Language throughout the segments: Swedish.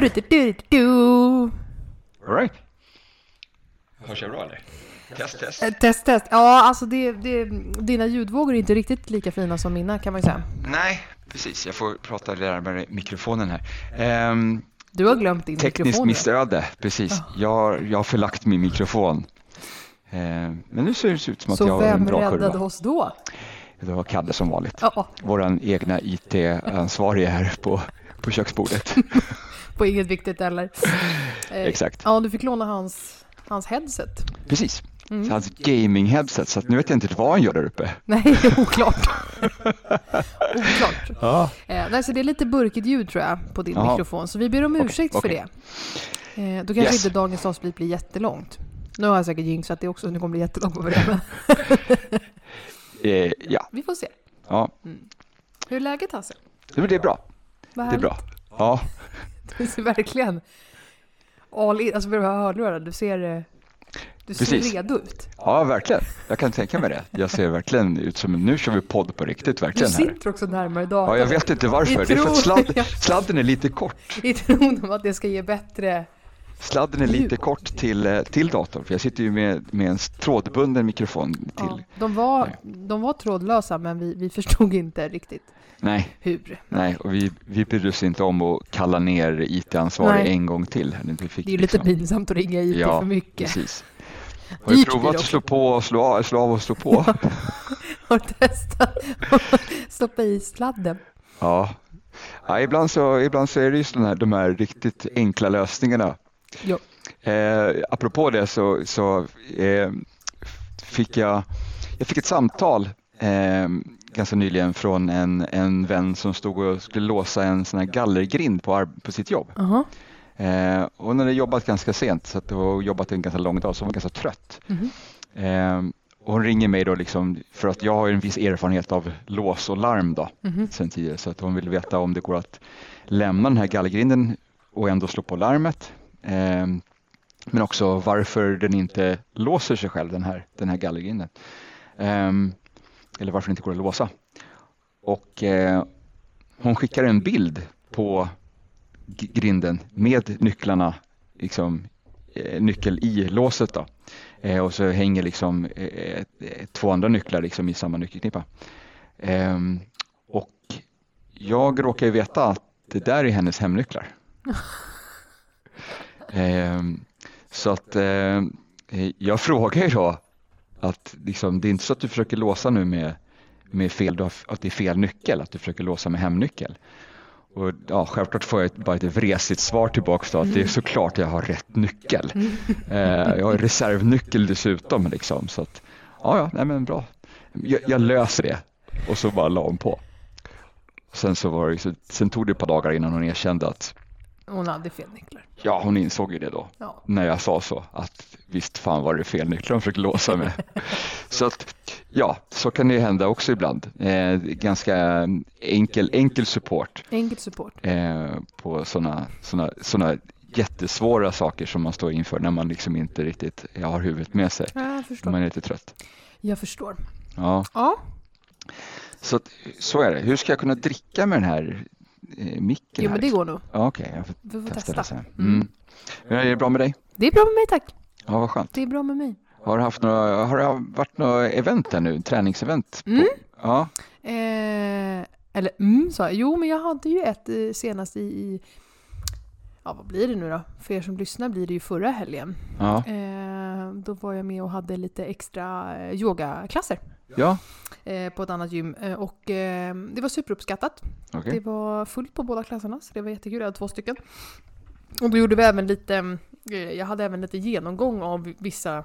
Du, du, du, du, du. All right. Hörs jag bra eller? Test, test. Eh, Test, test. Ja, alltså det, det, dina ljudvågor är inte riktigt lika fina som mina kan man ju säga. Nej, precis. Jag får prata närmare mikrofonen här. Ehm, Du har glömt din tekniskt mikrofon. missöde, precis. Jag, har- jag har förlagt min mikrofon. Ehm, men nu ser det ut som att jag Så har en vem bra räddade kurva. oss då? Det var Kadde som vanligt. Ja, Vår egna IT-ansvarige här på, på köksbordet. på inget viktigt eller. Eh, Exakt. Ja, du fick låna hans, hans headset. Precis. Mm. Så Hans gaming-headset, så att nu vet jag inte vad han gör där uppe. Nej, oklart. oklart. Ja. Eh, nej, så det är lite burkigt ljud tror jag på din Jaha. mikrofon, så vi ber om ursäkt för okej. det. Eh, då kanske Yes. inte dagens avsnitt blir jättelångt. Nu har jag säkert jinxat det också, nu kommer det bli jättelångt på det. Eh, ja, vi får se. ja. Hur är läget Hasse? Men det är bra. Det är bra. Ja, verkligen all in, alltså med de här hörlurarna, du ser, eh, du ser Precis. redo ut. Ja, verkligen. Jag kan tänka mig det. Jag ser verkligen ut som, nu kör vi podd på riktigt Du verkligen här. sitter också närmare datorn. Ja, jag vet inte varför. Det är för att sladd, sladden är lite kort. I tron om att det ska ge bättre... Sladden är lite kort till, eh, till datorn, för jag sitter ju med, med en trådbunden mikrofon till. Ja, de, var, de var trådlösa men vi, vi förstod inte riktigt Nej, hur. nej, och vi, vi brydde oss inte om att kalla ner IT-ansvarig en gång till. Vi fick Det är ju lite liksom- pinsamt att ringa IT Ja, för mycket. Precis. Har du provat att slå på och slå av, slå av och slå på? Har du testat att stoppa i sladden? Ja. ja ibland, så, ibland så är det just de här, de här riktigt enkla lösningarna. Ja. Eh, apropå det så, så eh, fick jag, jag fick ett samtal eh, ganska nyligen från en, en vän som stod och skulle låsa en sån här gallergrind på, på sitt jobb. Aha. Eh, hon hade jobbat ganska sent så att hon jobbat en ganska lång dag så hon var ganska trött. Mhm. Eh, och hon ringer mig då liksom för att jag har en viss erfarenhet av lås och larm då Mhm. sen tidigare så att hon vill veta om det går att lämna den här gallergrinden och ändå slå på larmet. Ehm, men också varför den inte låser sig själv den här, den här gallergrinden. Ehm, eller varför den inte går att låsa. Och eh, hon skickar en bild på grinden med nycklarna, liksom, eh, nyckel i låset då. Eh, och så hänger liksom två andra nycklar liksom i samma nyckelknippa. Ehm, och jag råkar ju veta att det där är hennes hemnycklar. Ehm, så att eh, jag frågar ju då att liksom, det är inte så att du försöker låsa nu med, med fel, att det är fel nyckel, att du försöker låsa med hemnyckel. Och ja, självklart får jag ett, bara ett vresigt svar tillbaka då, att det är såklart jag har rätt nyckel. Eh, jag har reservnyckel dessutom liksom, så att ja, ja, nej men bra. Jag, jag löser det. Och så bara la hon på. Sen, så var det, sen tog det ett par dagar innan hon erkände att Hon hade fel nycklar. ja, hon insåg ju det då Ja. när jag sa så att visst fan var det fel nycklar de försökte låsa med. så att ja, så kan det hända också ibland. Eh, ganska enkel, enkel support Enkel support. eh, på sådana såna, såna jättesvåra saker som man står inför när man liksom inte riktigt har huvudet med sig. Ja, jag När förstår. man är lite trött. Jag förstår. Ja, Ja, så, så är det. Hur ska jag kunna dricka med den här eh, micken? jo, här, men det liksom? går nog. Ja, Okej, jag får Vi får testa, det sen. Mm. Hur är det bra med dig? Det är bra med mig tack. Ja, vad skönt. Det är bra med mig. Har du haft några, har det varit några event där nu? Träningsevent? på- Mm. Ja, Eh, eller mm, sa jag. Jo, men jag hade ju ett eh, senast i, i... Ja, vad blir det nu då? För er som lyssnar blir det ju förra helgen. ja, Eh, då var jag med och hade lite extra eh, yogaklasser ja, eh, på ett annat gym. Eh, och eh, det var superuppskattat. okej. Det var fullt på båda klasserna, så det var jättekul. Jag hade två stycken. Och då gjorde vi även lite, eh, jag hade även lite genomgång av vissa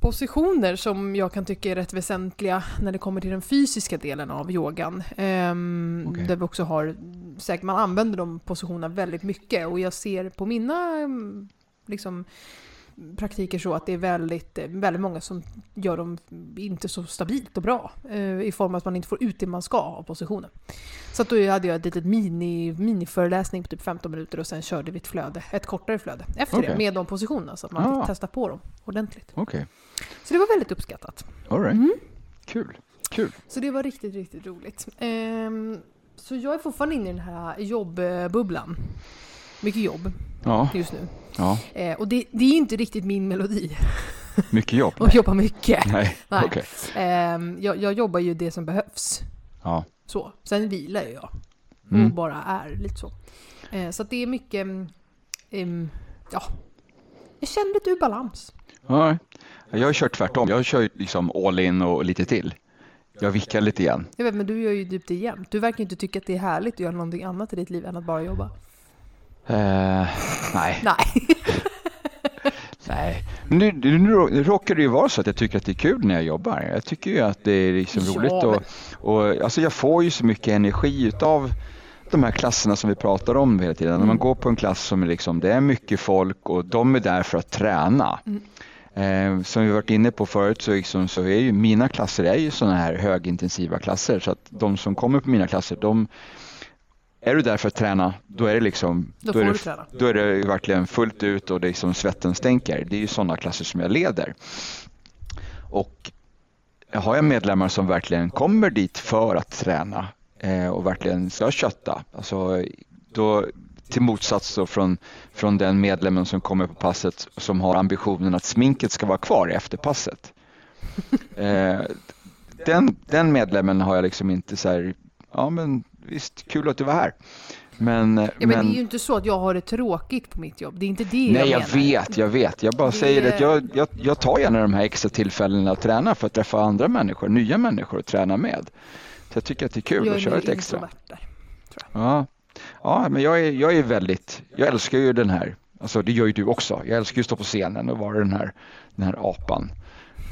positioner som jag kan tycka är rätt väsentliga när det kommer till den fysiska delen av yogan. Ehm, Okej. Där vi också har, säkert man använder de positionerna väldigt mycket och jag ser på mina em, liksom, praktiker så att det är väldigt, väldigt många som gör dem inte så stabilt och bra. eh, I form av att man inte får ut det man ska av positionen. Så att då hade jag ett litet mini, miniföreläsning på typ 15 minuter och sen körde vi ett flöde, ett kortare flöde efter Okej. det med de positionerna så att man Ah. fick testa på dem ordentligt. Okej, Så det var väldigt uppskattat. all right. Mm. Kul. Kul. Så det var riktigt, riktigt roligt. Ehm, så jag är fortfarande inne i den här jobbbubblan. Mycket jobb Ja, just nu. ja. Eh, och det, det är inte riktigt min melodi mycket jobb. att jobba mycket. Nej, Nej. okej. Ehm, jag, jag jobbar ju det som behövs. Ja. Så. Sen vilar jag och Mm. bara är lite så. Eh, så det är mycket, mm, em, ja, jag känner lite ur balans. Ja, jag har kört tvärtom. Jag kör liksom all in och lite till. Jag vickar lite igen. Jag vet, men du gör ju typ det jämt. Du verkar inte tycka att det är härligt att göra någonting annat i ditt liv än att bara jobba. Eh, nej, Nej. nej. Men nu, nu, råkar det ju vara så att jag tycker att det är kul när jag jobbar. Jag tycker ju att det är liksom Ja, roligt och, och alltså jag får ju så mycket energi utav de här klasserna som vi pratar om hela tiden. När man Mm. går på en klass som är liksom, det är mycket folk och de är där för att träna. Mm. Eh, som vi varit inne på förut så, liksom, så är ju mina klasser är ju sådana här högintensiva klasser så att de som kommer på mina klasser de är du där för att träna då är det liksom Då är får det, du träna. då är det verkligen fullt ut och det är liksom svetten stänker. Det är ju sådana klasser som jag leder. Och har jag medlemmar som verkligen kommer dit för att träna eh, och verkligen ska kötta, alltså då till motsats då från, från den medlemmen som kommer på passet som har ambitionen att sminket ska vara kvar efter passet. Eh, den, den medlemmen har jag liksom inte så här, ja men visst, kul att du var här. Men, Ja, men, det är ju inte så att jag har det tråkigt på mitt jobb. Det är inte det Nej, jag menar. vet, jag vet. Jag bara Det- säger att jag, jag, jag tar gärna de här extra tillfällena att träna för att träffa andra människor, nya människor att träna med. Så jag tycker att det är kul Jag att köra ett extra. där. Ja, ja men jag är, jag är väldigt, jag älskar ju den här, alltså det gör ju du också. Jag älskar ju att stå på scenen och vara den här, den här apan.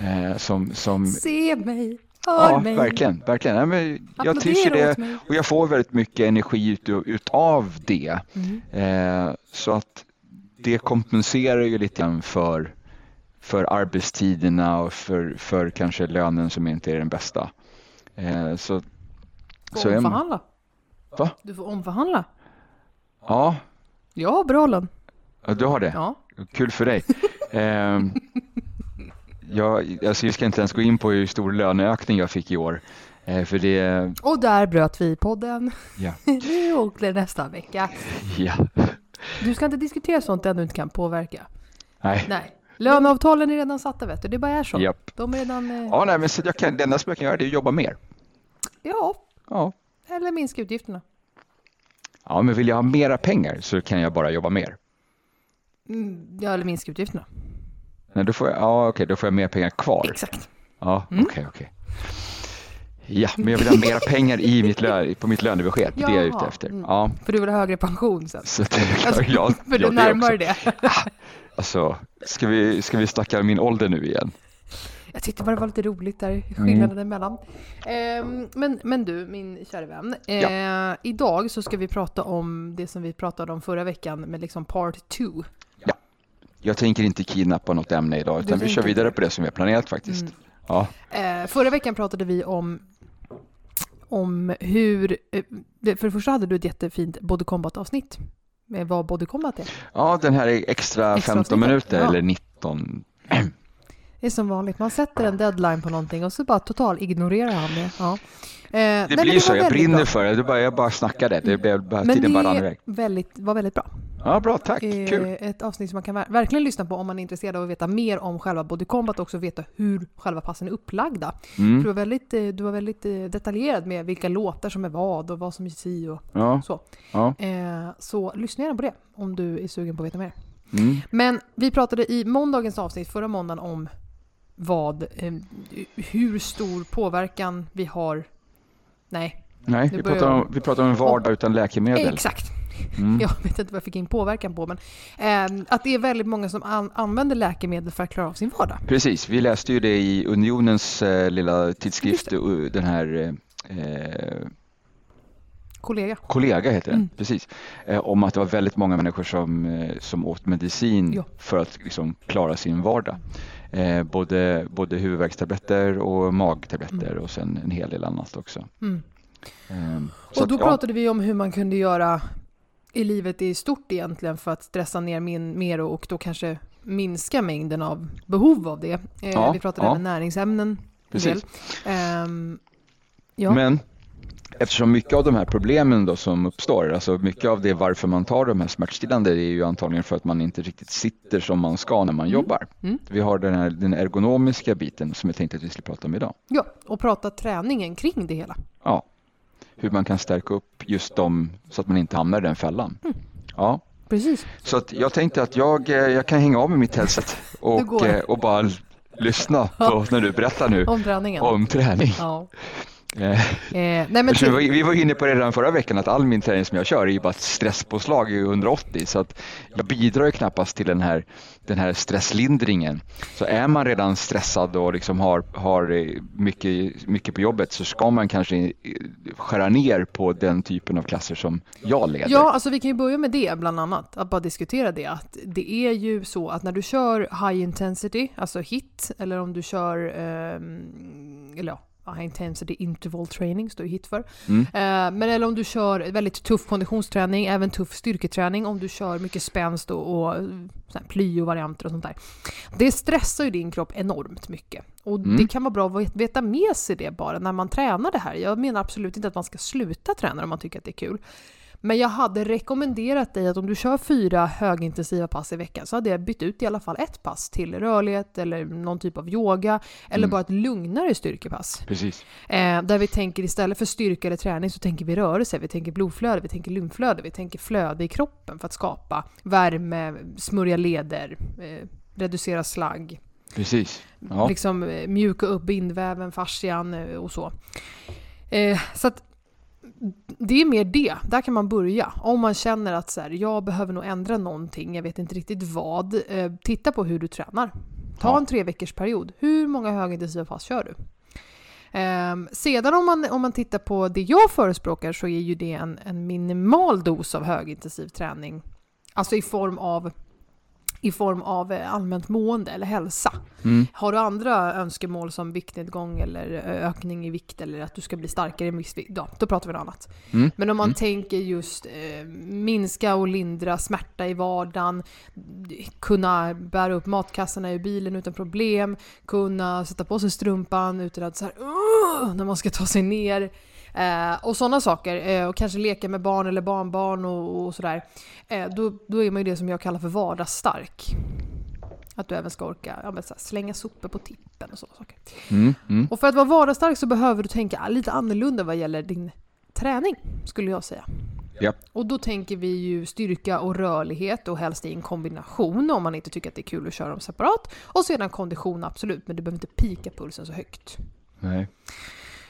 Eh, som, som, Se mig, ja, mig. verkligen, verkligen. Ja, men jag trivs i det och jag får väldigt mycket energi ut, utav det. Mm. Eh, så att det kompenserar ju lite grann för, för arbetstiderna och för, för kanske lönen som inte är den bästa. Eh, så, Du så får är- omförhandla. Va? Du får omförhandla. ja, Jag har bra lön. du har det. Ja. Kul för dig. Eh, jag, alltså jag ska inte ens gå in på hur stor löneökning jag fick i år. Eh, för det, Och där bröt vi podden. ja, Vi åker nästa vecka. ja, Du ska inte diskutera sånt där du inte kan påverka. nej, Nej. Löneavtalen är redan satta vet du. Det bara är så. japp. De är redan... eh, Ja, nej, men så jag kan, det enda som jag kan göra det är att jobba mer. Ja, Ja. eller minska utgifterna. ja, men vill jag ha mera pengar så kan jag bara jobba mer. Mm, ja, eller minska utgifterna. Nej, då får jag, ja, okej, då får jag mer pengar kvar. Exakt. Ja, okej, Mm. okej. Ja, men jag vill ha mera pengar i mitt lö, på mitt lönebesked. Det är det jag är ute efter. mm. Ja, För du vill ha högre pension sen. så Alltså, ja, för du ja, det närmar dig det. Alltså, ska vi, ska vi snacka min ålder nu igen? Jag tyckte bara det var lite roligt där, Mm. skillnaden emellan. Ehm, men, men du, min kära vän. Eh, Idag så ska vi prata om det som vi pratade om förra veckan med liksom part 2. Jag tänker inte kidnappa något ämne idag, utan vi kör vidare på det som vi har planerat faktiskt. Mm. Ja, Eh, förra veckan pratade vi om, om hur... Eh, det- för det första hade du ett jättefint Body Combat-avsnitt. Med vad Body Combat är. ja den här är extra, Extra 15 avsnittet, minuter ja. eller 19. Det är som vanligt, man sätter en deadline på någonting och så bara total ignorerar han det. Ja. Eh, Det men blir så, var jag brinner bra. för det. det bara, jag bara snackade, det blev bara, Men tiden bara rann det iväg. väldigt, var väldigt bra. Ja, bra, tack, Eh, kul. Ett avsnitt som man kan ver- verkligen lyssna på om man är intresserad av att veta mer om själva Body Combat och också veta hur själva passen är upplagda. Mm. Du var väldigt, eh, du var väldigt eh, detaljerad med vilka låtar som är vad och vad som är si och Ja, så. ja. Så lyssna gärna på det om du är sugen på att veta mer. Mm. Men vi pratade i måndagens avsnitt förra måndagen om vad, hur stor påverkan vi har. Nej, Nej, vi pratar, om, vi pratar om en vardag utan läkemedel. exakt. Mm. jag vet inte vad jag fick in påverkan på, men eh, att det är väldigt många som an använder läkemedel för att klara av sin vardag. Precis, vi läste ju det i Unionens eh, lilla tidskrift, uh, den här eh, Kollega. kollega heter den, Mm. precis, eh, om att det var väldigt många människor som, eh, som åt medicin Ja. för att liksom, klara sin vardag. Eh, både, både huvudvärkstabletter och magtabletter och sen en hel del annat också. Mm. Eh, så Och att, då ja, pratade vi om hur man kunde göra i livet i stort egentligen för att stressa ner min, mer och, då kanske minska mängden av behov av det. Eh, Ja, vi pratade ja. även näringsämnen. Precis. Ehm, ja. Men eftersom mycket av de här problemen då som uppstår, alltså mycket av det varför man tar de här smärtstillande är ju antagligen för att man inte riktigt sitter som man ska när man jobbar. Mm. Vi har den här den ergonomiska biten som jag tänkte att vi skulle prata om idag. ja, och prata träningen kring det hela. Ja, hur man kan stärka upp just dem så att man inte hamnar i den fällan. Mm. Ja, Precis. så att jag tänkte att jag, eh, jag kan hänga av med mitt headset och, eh, och bara lyssna på när du berättar nu Om träningen. om träning. Ja. Eh, Eh, nej till, var- vi var inne på det redan förra veckan att all min träning som jag kör är ju bara ett stresspåslag i 180 så att jag bidrar ju knappast till den här, den här stresslindringen. Så är man redan stressad och liksom har, har eh, mycket, mycket på jobbet så ska man kanske eh, skära ner på den typen av klasser som jag leder. ja, alltså vi kan ju börja med det bland annat. Att bara diskutera det. Att det är ju så att när du kör high intensity, alltså hit, eller om du kör, ehm, eller ja, intensity interval training står ju hit för. Mm. Eh, men eller om du kör väldigt tuff konditionsträning, även tuff styrketräning, om du kör mycket spänst och, och plyo-varianter och sånt där. Det stressar ju din kropp enormt mycket. Och Mm. det kan vara bra att veta med sig det bara när man tränar det här. Jag menar absolut inte att man ska sluta träna om man tycker att det är kul. Men jag hade rekommenderat dig att om du kör fyra högintensiva pass i veckan så hade jag bytt ut i alla fall ett pass till rörlighet eller någon typ av yoga eller Mm. bara ett lugnare styrkepass. Precis. Eh, där vi tänker istället för styrka eller träning så tänker vi rörelse, vi tänker blodflöde, vi tänker lymflöde, vi tänker flöde i kroppen för att skapa värme, smörja leder, eh, reducera slagg, Precis. Ja. liksom eh, mjuka upp bindväven, fascian eh, och så. Eh, så att det är mer det, där kan man börja. Om man känner att så här, jag behöver nog ändra någonting, jag vet inte riktigt vad. Eh, titta på hur du tränar. Ta Ja. en tre veckors period. Hur många högintensiva pass kör du? Ehm, sedan om man, om man tittar på det jag förespråkar så är ju det en, en minimal dos av högintensiv träning. Alltså i form av i form av eh, allmänt mående eller hälsa. Mm. Har du andra önskemål som viktnedgång eller eh, ökning i vikt eller att du ska bli starkare i viss vikt, då pratar vi något annat. Mm. Men om man Mm. tänker just eh, minska och lindra smärta i vardagen, kunna bära upp matkassarna i bilen utan problem, kunna sätta på sig strumpan utan att så här, "Ugh", när man ska ta sig ner. Eh, och sådana saker. Eh, och kanske leka med barn eller barnbarn och, och sådär. Eh, då, då är man ju det som jag kallar för vardagsstark. Att du även ska orka ja, här, slänga sopor på tippen och sådana saker. Mm. Mm. Och för att vara vardagsstark så behöver du tänka lite annorlunda vad gäller din träning, skulle jag säga. Ja. Och då tänker vi ju styrka och rörlighet och helst i en kombination om man inte tycker att det är kul att köra dem separat. Och sedan kondition absolut, men du behöver inte pika pulsen så högt. Nej.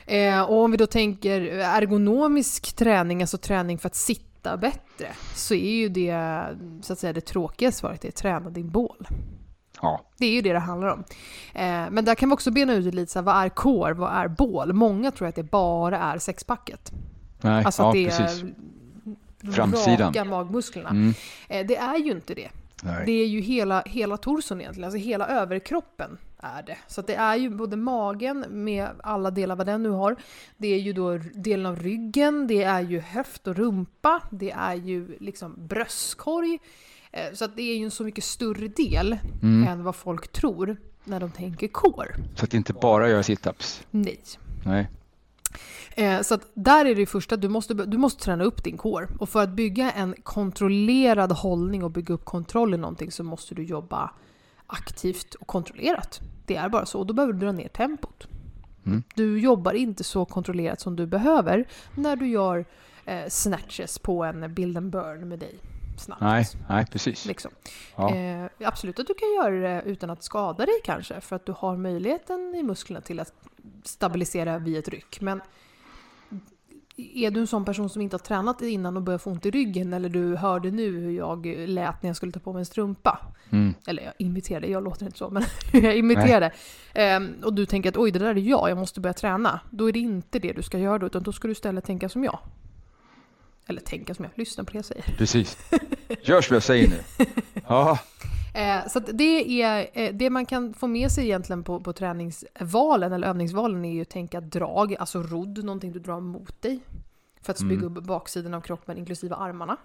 Eh, och om vi då tänker ergonomisk träning, alltså träning för att sitta bättre, så är ju det så att säga det tråkiga svaret, det är träna din bål. Ja. Det är ju det det handlar om. Eh, men där kan vi också bena ut lite, så här, vad är core, vad är bål? Många tror att det bara är sexpacket. Nej. Alltså ja, att det precis. Framsidan. raka magmusklerna. Mm. Eh, det är ju inte det. Nej. Det är ju hela, hela torson egentligen, alltså hela överkroppen är det. Så det är ju både magen med alla delar vad den nu har. Det är ju då delen av ryggen, det är ju höft och rumpa, det är ju liksom bröstkorg. Eh, Så att det är ju en så mycket större del Mm. än vad folk tror när de tänker core. Så att inte bara göra situps. Nej. Nej. Eh, så att där är det första, du måste, du måste träna upp din core. Och för att bygga en kontrollerad hållning och bygga upp kontroll i någonting så måste du jobba aktivt och kontrollerat. Det är bara så. Och då behöver du dra ner tempot. Mm. Du jobbar inte så kontrollerat som du behöver när du gör eh, snatches på en build and burn med dig. Snabbt. Nej. Nej, precis. Liksom. Ja. Eh, absolut att du kan göra det utan att skada dig kanske, för att du har möjligheten i musklerna till att stabilisera vid ett ryck. Men är du en sån person som inte har tränat innan och börjar få ont i ryggen eller du hörde nu hur jag lät när jag skulle ta på mig en strumpa. Mm. Eller jag imiterade, jag låter inte så, men jag imiterade. Ehm, och du tänker att oj, det där är jag, jag måste börja träna. Då är det inte det du ska göra då, utan då ska du istället tänka som jag. Eller tänka som jag, lyssna på det jag säger. Precis. Gör som jag säger nu. Ja, Eh, så det är eh, det man kan få med sig egentligen på, på träningsvalen eller övningsvalen är ju att tänka drag, alltså rodd, någonting du drar mot dig. För att bygga Mm. upp baksidan av kroppen inklusive armarna.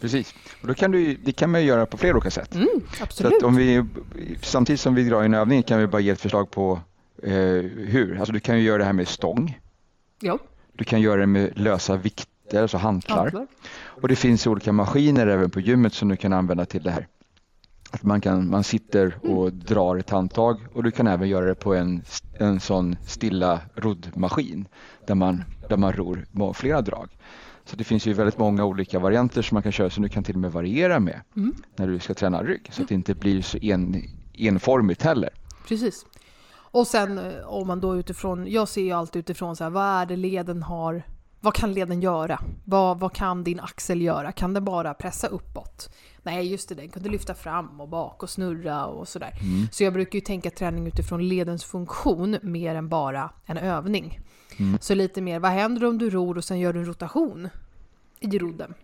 precis. Och då kan du, det kan man ju göra på flera olika sätt. Mm, Så absolut. att om vi, samtidigt som vi drar en övning kan vi bara ge ett förslag på eh, hur. Alltså du kan ju göra det här med stång. Ja, Du kan göra det med lösa vikter, alltså hantlar. hantlar. Och det finns olika maskiner även på gymmet som du kan använda till det här. Att man, kan, man sitter och drar ett handtag och du kan även göra det på en, en sån stilla roddmaskin där man, där man ror må- flera drag. Så det finns ju väldigt många olika varianter som man kan köra som du kan till och med variera med Mm. när du ska träna rygg så att det inte blir så en, enformigt heller. Precis. Och sen eh, om man då utifrån, jag ser ju alltid utifrån så här, vad är det leden har, vad kan leden göra? Vad, vad kan din axel göra? Kan den bara pressa uppåt? Nej just det, den kunde lyfta fram och bak och snurra och sådär. Mm. Så jag brukar ju tänka träning utifrån ledens funktion mer än bara en övning. Mm. Så lite mer, vad händer om du ror och sen gör du en rotation i rodden?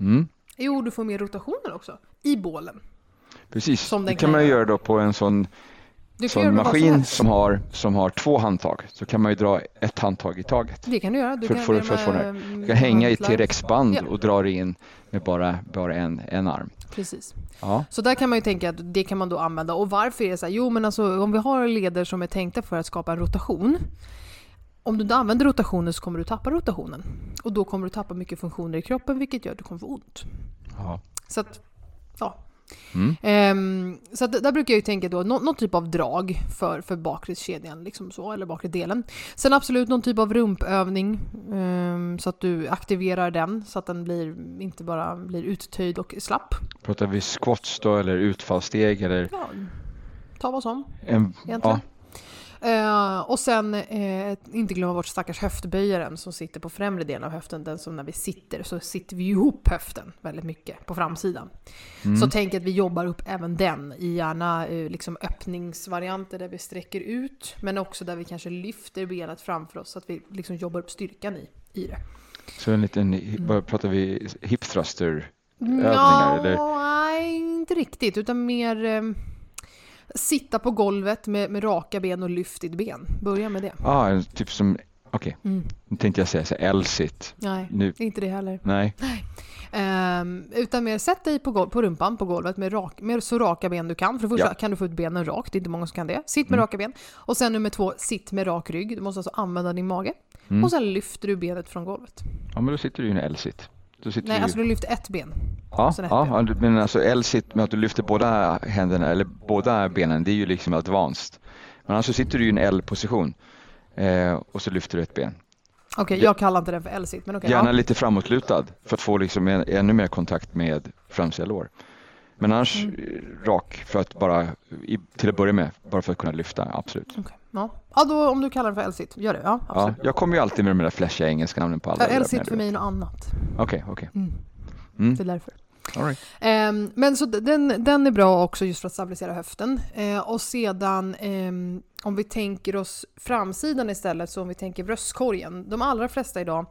Mm. Jo, du får mer rotationer också i bålen. Precis, det kan man göra då på en sån, Vad som maskin som har, som har två handtag. Så kan man ju dra ett handtag i taget. Det kan du göra. Du För- kan, för- för det med- Du kan hänga i. T-rex-band Ja. och dra det in med bara, bara en, en arm. Precis. Ja. Så där kan man ju tänka att det kan man då använda. Och varför är det så här? Jo men alltså om vi har leder som är tänkta för att skapa en rotation. Om du inte använder rotationen så kommer du tappa rotationen. Och då kommer du tappa mycket funktioner i kroppen vilket gör att du kommer få ont. Ja. Så att, ja. Mm. Ehm, så att där brukar jag ju tänka då nå- någon typ av drag för, för bakre kedjan, liksom så, eller bakre delen. Sen absolut någon typ av rumpövning ehm, så att du aktiverar den så att den blir, inte bara blir uttöjd och slapp. Pratar vi squats då eller utfallssteg eller Ja, ta vad som. en, ja, Eh, och sen eh, inte glömma bort stackars höftböjaren som sitter på främre delen av höften. Den som när vi sitter så sitter vi ihop höften väldigt mycket på framsidan. Mm. Så tänk att vi jobbar upp även den i gärna eh, liksom öppningsvarianter där vi sträcker ut men också där vi kanske lyfter benet framför oss så att vi liksom jobbar upp styrkan i, i det. så en liten, Mm. pratar vi hip thruster? Övningar, eller? Nej, inte riktigt utan mer eh, sitta på golvet med, med raka ben och lyftigt ben. Börja med det. Ja, en typ som, okej, Mm. nu tänkte jag säga så här, L-sit. Nej, Nu, inte det heller. nej, Ehm, utan mer sätt dig på, på rumpan på golvet med, rak, med så raka ben du kan. För det första Ja. kan du få ut benen rakt, det är inte många som kan det. Sitt med Mm. raka ben. Och sen nummer två, sitt med rak rygg. Du måste alltså använda din mage. mm. Och sen lyfter du benet från golvet. ja men då sitter du i en L-sit. Då sitter Nej, du, alltså du lyfter ett ben. ja, ja, ben. men alltså L-sit med att du lyfter båda händerna eller båda benen, det är ju liksom advanced. Men alltså sitter du i en L-position eh, och så lyfter du ett ben. Okej, Ja. jag kallar inte den för L-sit, men okej. Gärna ja. lite framåtlutad för att få liksom en, ännu mer kontakt med framsida lår. Men annars Mm. eh, rak för att bara, i, till att börja med, bara för att kunna lyfta, absolut. Okej, ja. Ja, då om du kallar den för L-sit, gör det. Ja, Ja, absolut. jag kommer ju alltid med de där flashiga engelska namnen på alla. Ja, L-sit övningar, för mig är något annat. Okej, okej. Mm. Mm. Det är därför. Right. Ehm, men så den, den är bra också just för att stabilisera höften. Eh, och sedan ehm, om vi tänker oss framsidan istället, så om vi tänker bröstkorgen. De allra flesta idag,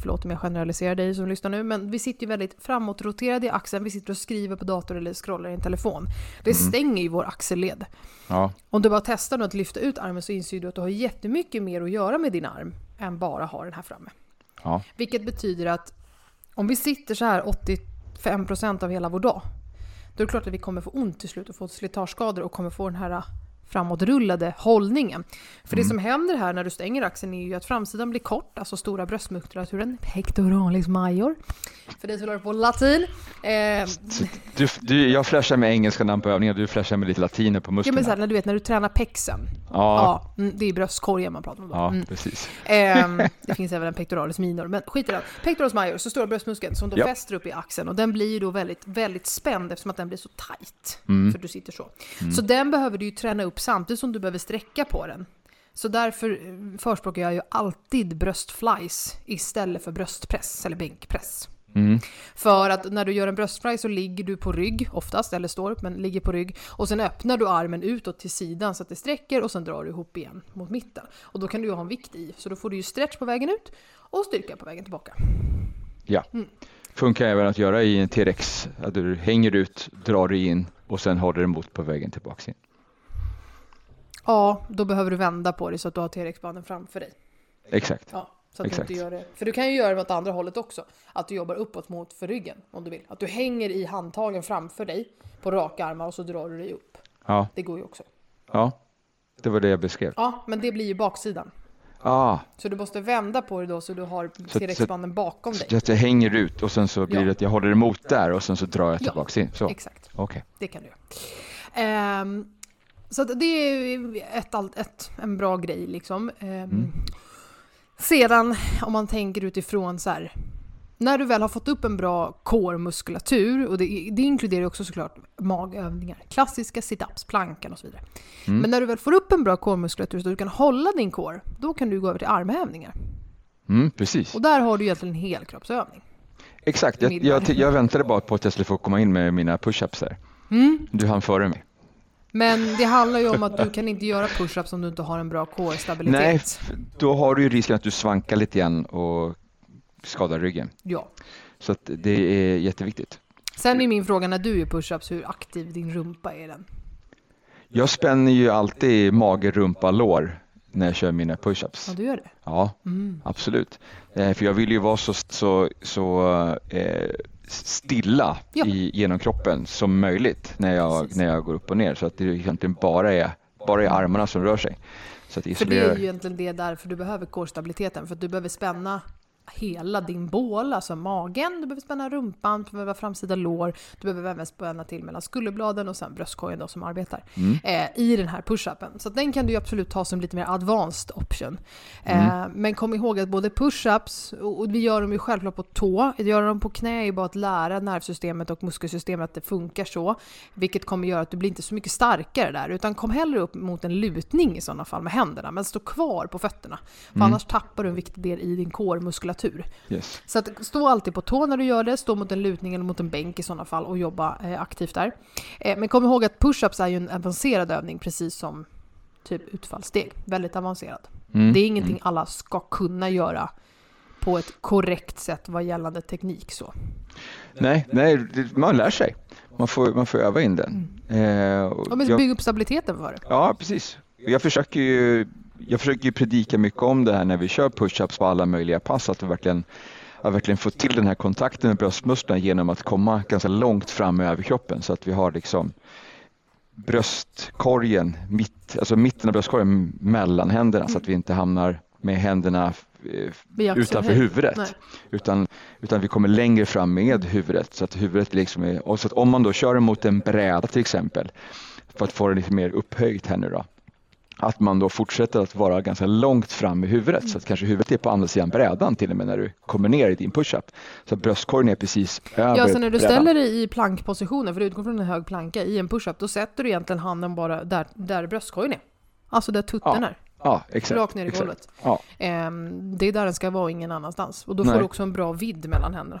förlåt om jag generaliserar dig som lyssnar nu, men vi sitter ju väldigt framåtroterade i axeln. Vi sitter och skriver på dator eller scrollar i en telefon. Det Mm. stänger ju vår axelled. Ja, Om du bara testar nu att lyfta ut armen så inser du att du har jättemycket mer att göra med din arm än bara ha den här framme. ja, Vilket betyder att om vi sitter så här 85% av hela vår dag, då är det klart att vi kommer få ont till slut och få slitageskador och kommer få den här framåtrullade hållningen. För det som händer här när du stänger axeln är ju att framsidan blir kort, alltså stora bröstmuskulaturen, pectoralis major. För dig som lär på latin. Eh, du, du, jag flashar med engelska namn på övningar, du flashar med lite latiner på ja, men musklerna. så här, när du vet när du tränar pexen. ja, Ja, mm, det är bröstkorgen man pratar om då. ja, Mm. precis. Ehm, det finns även en pectoralis minor, men skit i det. Pectoralis major, så stora bröstmuskeln som då Ja. fäster upp i axeln och den blir ju då väldigt, väldigt spänd eftersom att den blir så tight. Mm. För du sitter så. Så den behöver du ju träna upp samtidigt som du behöver sträcka på den. Så därför eh, förespråkar jag ju alltid bröstflies istället för bröstpress eller bänkpress. Mm. För att när du gör en bröstfly så ligger du på rygg oftast, eller står upp men ligger på rygg. Och sen öppnar du armen utåt till sidan så att det sträcker och sen drar du ihop igen mot mitten. Och då kan du ju ha en vikt i, så då får du ju stretch på vägen ut och styrka på vägen tillbaka. Ja, Mm. funkar även att göra i en T-rex. Att du hänger ut, drar dig in och sen håller emot på vägen tillbaka in. Ja, då behöver du vända på dig så att du har T-rex-banden framför dig. Exakt. Ja, så att Exakt. du inte gör det. För du kan ju göra det åt andra hållet också. Att du jobbar uppåt mot för ryggen om du vill. Att du hänger i handtagen framför dig på raka armar och så drar du dig upp. Ja, Det går ju också. ja, det var det jag beskrev. Ja, men det blir ju baksidan. Ah, Så du måste vända på dig då så du har så- T-rex-banden bakom så dig. att jag hänger ut och sen så blir Ja. det att jag håller emot där och sen så drar jag Ja. tillbaka in. Så, okej. Exakt, det kan du göra. Ehm, så det är ett, ett, en bra grej liksom. Ehm, Mm. Sedan om man tänker utifrån så här. När du väl har fått upp en bra core-muskulatur, och det, det inkluderar också såklart magövningar, klassiska sit-ups, plankan och så vidare. Mm. Men när du väl får upp en bra core-muskulatur så att du kan hålla din core, då kan du gå över till armhävningar. Mm, precis. Och där har du egentligen en helkroppsövning. Exakt, jag, jag, jag väntade bara på att jag skulle få komma in med mina push-ups här. Mm. Du hann före mig. Men det handlar ju om att du kan inte göra push-ups om du inte har en bra core-stabilitet. Nej, då har du ju risken att du svankar lite grann och skadar ryggen. Ja. Så att det är jätteviktigt. Sen är min fråga när du gör push-ups, hur aktiv din rumpa är den? Jag spänner ju alltid mage, rumpa, lår när jag kör mina push-ups. Ja, du gör det? Ja, Mm. absolut. Eh, för jag vill ju vara så, så, så eh, stilla Ja. i, genom kroppen som möjligt när jag, Precis. när jag går upp och ner så att det egentligen bara är, bara är armarna som rör sig. Så att För det är ju egentligen det därför du behöver core-stabiliteten. För att du behöver spänna hela din bål, alltså magen, du behöver spänna rumpan, du behöver framsida lår, du behöver även spänna till mellan skulderbladen och sen bröstkorgen då som arbetar Mm. eh, i den här push-upen. Så den kan du absolut ta som lite mer advanced option. Eh, Mm. Men kom ihåg att både push-ups, och och vi gör dem ju självklart på tå, att göra dem på knä är ju bara att lära nervsystemet och muskelsystemet att det funkar så. Vilket kommer göra att du blir inte så mycket starkare där, utan kom hellre upp mot en lutning i sådana fall med händerna, men stå kvar på fötterna. För Mm. annars tappar du en viktig del i din core-muskulatur. yes. Så att stå alltid på tå när du gör det, stå mot en lutning eller mot en bänk i sådana fall och jobba eh, aktivt där. Eh, men kom ihåg att push-ups är ju en avancerad övning precis som typ utfallssteg. Väldigt avancerad. Mm. Det är ingenting alla ska kunna göra på ett korrekt sätt vad gällande teknik så. Nej, nej, man lär sig. Man får, man får öva in den. Eh, och jag- bygga upp stabiliteten för det. Ja, precis. Jag försöker ju jag försöker predika mycket om det här när vi kör push-ups på alla möjliga pass, att vi verkligen, att verkligen få till den här kontakten med bröstmusklerna genom att komma ganska långt fram i överkroppen så att vi har liksom bröstkorgen, mitt, alltså mitten av bröstkorgen mellan händerna så att vi inte hamnar med händerna eh, utanför huvudet. Nej. Utan, utan vi kommer längre fram med huvudet så att huvudet liksom är, och så att om man då kör emot en bräda till exempel för att få det lite mer upphöjt här nu då. Att man då fortsätter att vara ganska långt fram i huvudet så att kanske huvudet är på andra sidan brädan till och med när du kommer ner i din push-up. Så att bröstkorgen är precis över Ja, så när du brädan. ställer dig i plankpositionen, för du utgår från en hög planka i en push-up, då sätter du egentligen handen bara där, där bröstkorgen är. Alltså där tutten Ja, är. Ja, exakt. Rakt ner i golvet. Ja. Ehm, det är där den ska vara, ingen annanstans. Och då får Nej. du också en bra vidd mellan händerna.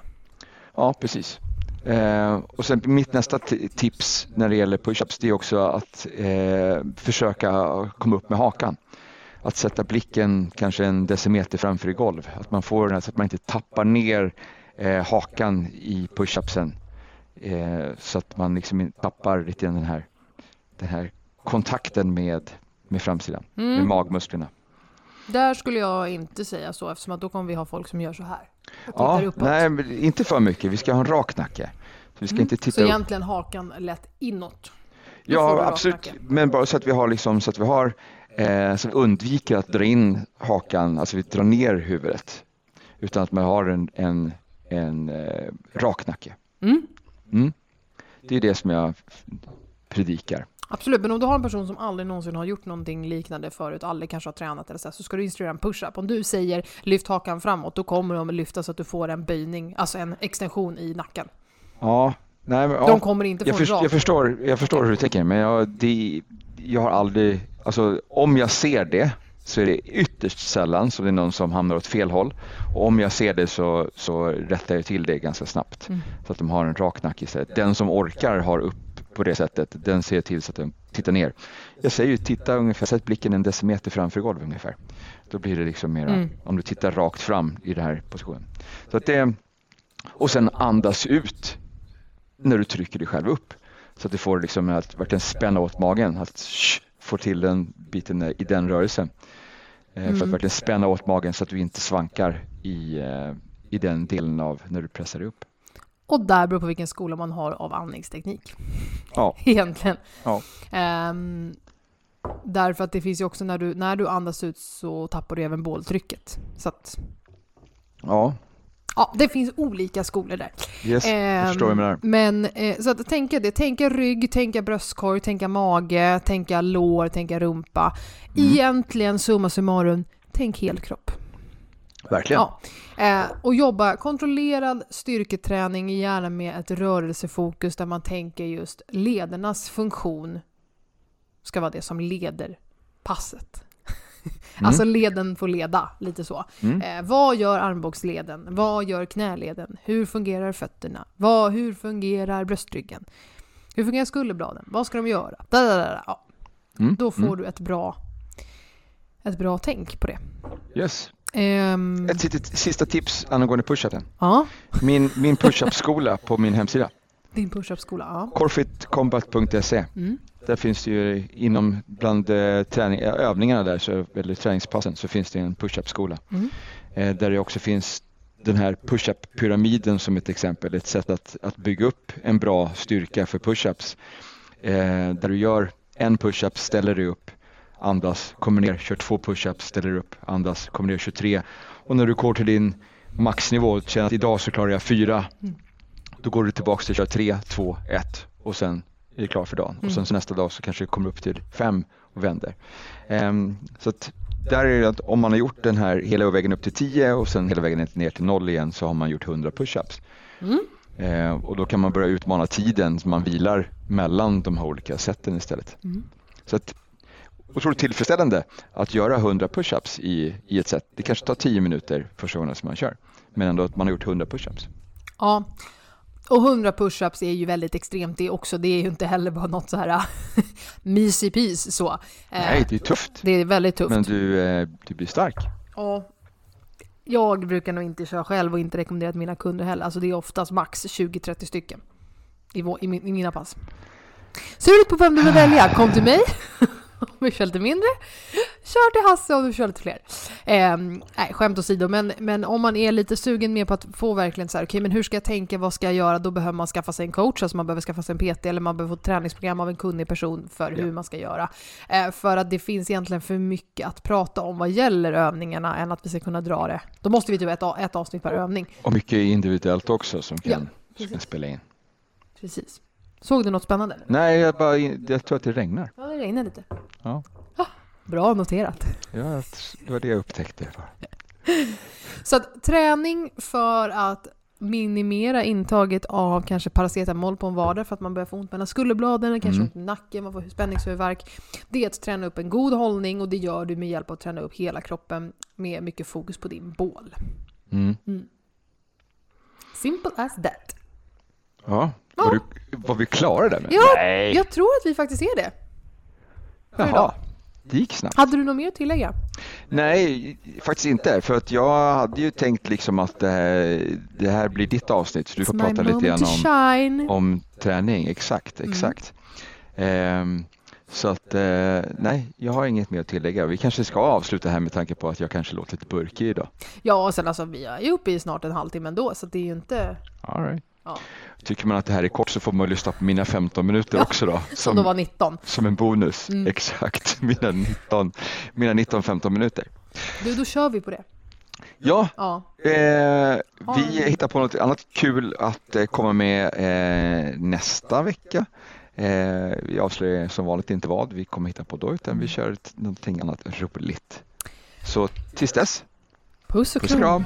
Ja, precis. Eh, och sen mitt nästa tips när det gäller push-ups det är också att eh, försöka komma upp med hakan. Att sätta blicken kanske en decimeter framför i golv. Att man får den så att man inte tappar ner eh, hakan i push-upsen. Eh, så att man liksom tappar lite den här, den här kontakten med, med framsidan, med Mm. magmusklerna. Där skulle jag inte säga så, eftersom att då kommer vi ha folk som gör så här. Ja, uppåt. nej, inte för mycket. Vi ska ha en rak nacke. Så vi ska Mm. inte titta Så upp. egentligen hakan lätt inåt. Då Ja, absolut. Men bara så att vi har liksom, så att vi har, eh, så vi undviker att dra in hakan, alltså vi drar ner huvudet. Utan att man har en, en, en eh, rak nacke. Mm. Mm. Det är det som jag predikar. Absolut, men om du har en person som aldrig någonsin har gjort någonting liknande förut, aldrig kanske har tränat eller så, så ska du instruera en push-up. Om du säger lyft hakan framåt, då kommer de lyfta så att du får en böjning, alltså en extension i nacken. Ja, nej, men, ja. De kommer inte få jag, en först, jag, förstår, jag förstår hur du tänker, men jag, det, jag har aldrig, alltså om jag ser det så är det ytterst sällan som det är någon som hamnar åt fel håll. Och om jag ser det så, så rättar jag till det ganska snabbt Mm. så att de har en rak nacke istället. Den som orkar har upp på det sättet, den ser till så att den tittar ner. Jag säger ju titta ungefär, sätt blicken en decimeter framför golvet ungefär. Då blir det liksom mera, Mm. om du tittar rakt fram i den här positionen. Så att det, och sen andas ut när du trycker dig själv upp. Så att du får liksom att verkligen spänna åt magen, att sh, få till den biten i den rörelsen. Eh, För att Mm. verkligen spänna åt magen så att du inte svankar i, eh, i den delen av när du pressar dig upp. Och där beror på vilken skola man har av andningsteknik. Ja. Egentligen. Ja. Ehm, därför att det finns ju också när du, när du andas ut så tappar du även båltrycket. Så att, Ja, ja, det finns olika skolor där. yes, jag Ehm, förstår vad menar. Men eh, så att tänka det, tänka rygg, tänka bröstkorg, tänka mage, tänka lår, tänka rumpa. Mm. Egentligen summa summarum, tänk helkropp. Verkligen. Ja. Eh, och jobba kontrollerad styrketräning, gärna med ett rörelsefokus där man tänker just ledernas funktion ska vara det som leder passet. Alltså leden får leda, lite så. Mm. Eh, vad gör armbågsleden? Vad gör knäleden? Hur fungerar fötterna? Vad, hur fungerar bröstryggen? Hur fungerar skulderbladen? Vad ska de göra? Da, da, da, da. Ja, Mm. då får mm. du ett bra, ett bra tänk på det. Yes. Ehm, Ett sista, sista tips angående push-upen. ja, Min, min push-up-skola på min hemsida, din push-up-skola. Ja. corfitcombat.se. Mm. Där finns det ju inom bland eh, träning, eh, övningarna där, så, eller träningspassen, så finns det en push-up-skola. Mm. Eh, där det också finns den här push-up-pyramiden som ett exempel, ett sätt att, att bygga upp en bra styrka för push-ups. Eh, där du gör en push-up, ställer dig upp, andas, kommer ner, kör två push-ups, ställer upp, andas, kommer ner, kör tre. Och när du går till din maxnivå, känner att idag så klarar jag fyra, Mm. då går du tillbaka till att köra tre, två, ett och sen är det klar för dagen. Och Mm. sen så nästa dag så kanske det kommer upp till fem och vänder. Ehm, så att där är det att om man har gjort den här hela vägen upp till 10 och sen hela vägen ner till noll igen så har man gjort 100 push-ups. Mm. Eh, och då kan man börja utmana tiden så man vilar mellan de här olika sätten istället. Mm. Så att, otroligt tillfredsställande att göra 100 push-ups i, i ett set. Det kanske tar 10 minuter första gången som man kör, men ändå att man har gjort 100 push-ups. Ja. Och 100 push-ups är ju väldigt extremt det också. Det är ju inte heller bara något så här mysig pis så. Eh, Nej, det är tufft, Det är väldigt tufft. men du, eh, du blir stark. Ja. Jag brukar nog inte köra själv och inte rekommendera till mina kunder heller. Alltså det är oftast max 20-30 stycken i, vå- i, min, i mina pass. Lite på vem du vill välja. Kom till mig om du kör lite mindre. Kör till Hasse om du kör lite fler. Eh, nej, skämt åsido. Men, men om man är lite sugen mer på att få verkligen så här, okej men hur ska jag tänka, vad ska jag göra? Då behöver man skaffa sig en coach, alltså man behöver skaffa sig en PT eller man behöver få ett träningsprogram av en kunnig person för hur man ska göra. Eh, för att det finns egentligen för mycket att prata om vad gäller övningarna än att vi ska kunna dra det. Då måste vi typ ett, ett avsnitt per övning. Och mycket individuellt också som kan, Ja, som kan spela in. Precis. Såg du något spännande? Nej, jag, bara, jag tror att det regnar. Ja, det regnar lite. Ja. Ah, bra noterat. Ja, det var det jag upptäckte. Så att träning för att minimera intaget av kanske paracetamol på en vardag för att man börjar få ont mellan skulderbladen, kanske Mm. ont i nacken, man får spänningshuvudvärk. Det är att träna upp en god hållning och det gör du med hjälp av att träna upp hela kroppen med mycket fokus på din bål. Mm. Simple as that. Ja. Var, du, var vi klara där? Med? Ja, Nej, Jag tror att vi faktiskt är det. för idag. Jaha, det gick snabbt. Hade du något mer att tillägga? Nej, faktiskt inte. För att jag hade ju tänkt liksom att det här, det här blir ditt avsnitt. Så du får prata lite grann om, om träning. Exakt, Mm. exakt. Ehm, så att eh, nej, jag har inget mer att tillägga. Vi kanske ska avsluta här med tanke på att jag kanske låter lite burkig idag. Ja, och sen alltså vi är ju uppe i snart en halvtimme ändå, så det är ju inte... All right. Ja. Tycker man att det här är kort så får man lyssna på mina 15 minuter Ja, också då. Som då var 19. som en bonus. Mm. Exakt, mina 19, mina 19-15 minuter. Du, då kör vi på det. Ja, Ja. Eh, vi hittar på något annat kul att eh, komma med eh, nästa vecka. Eh, vi avslöjar som vanligt inte vad vi kommer hitta på då utan vi kör ett, någonting annat roligt. Så tills dess, Puss och puss och kram!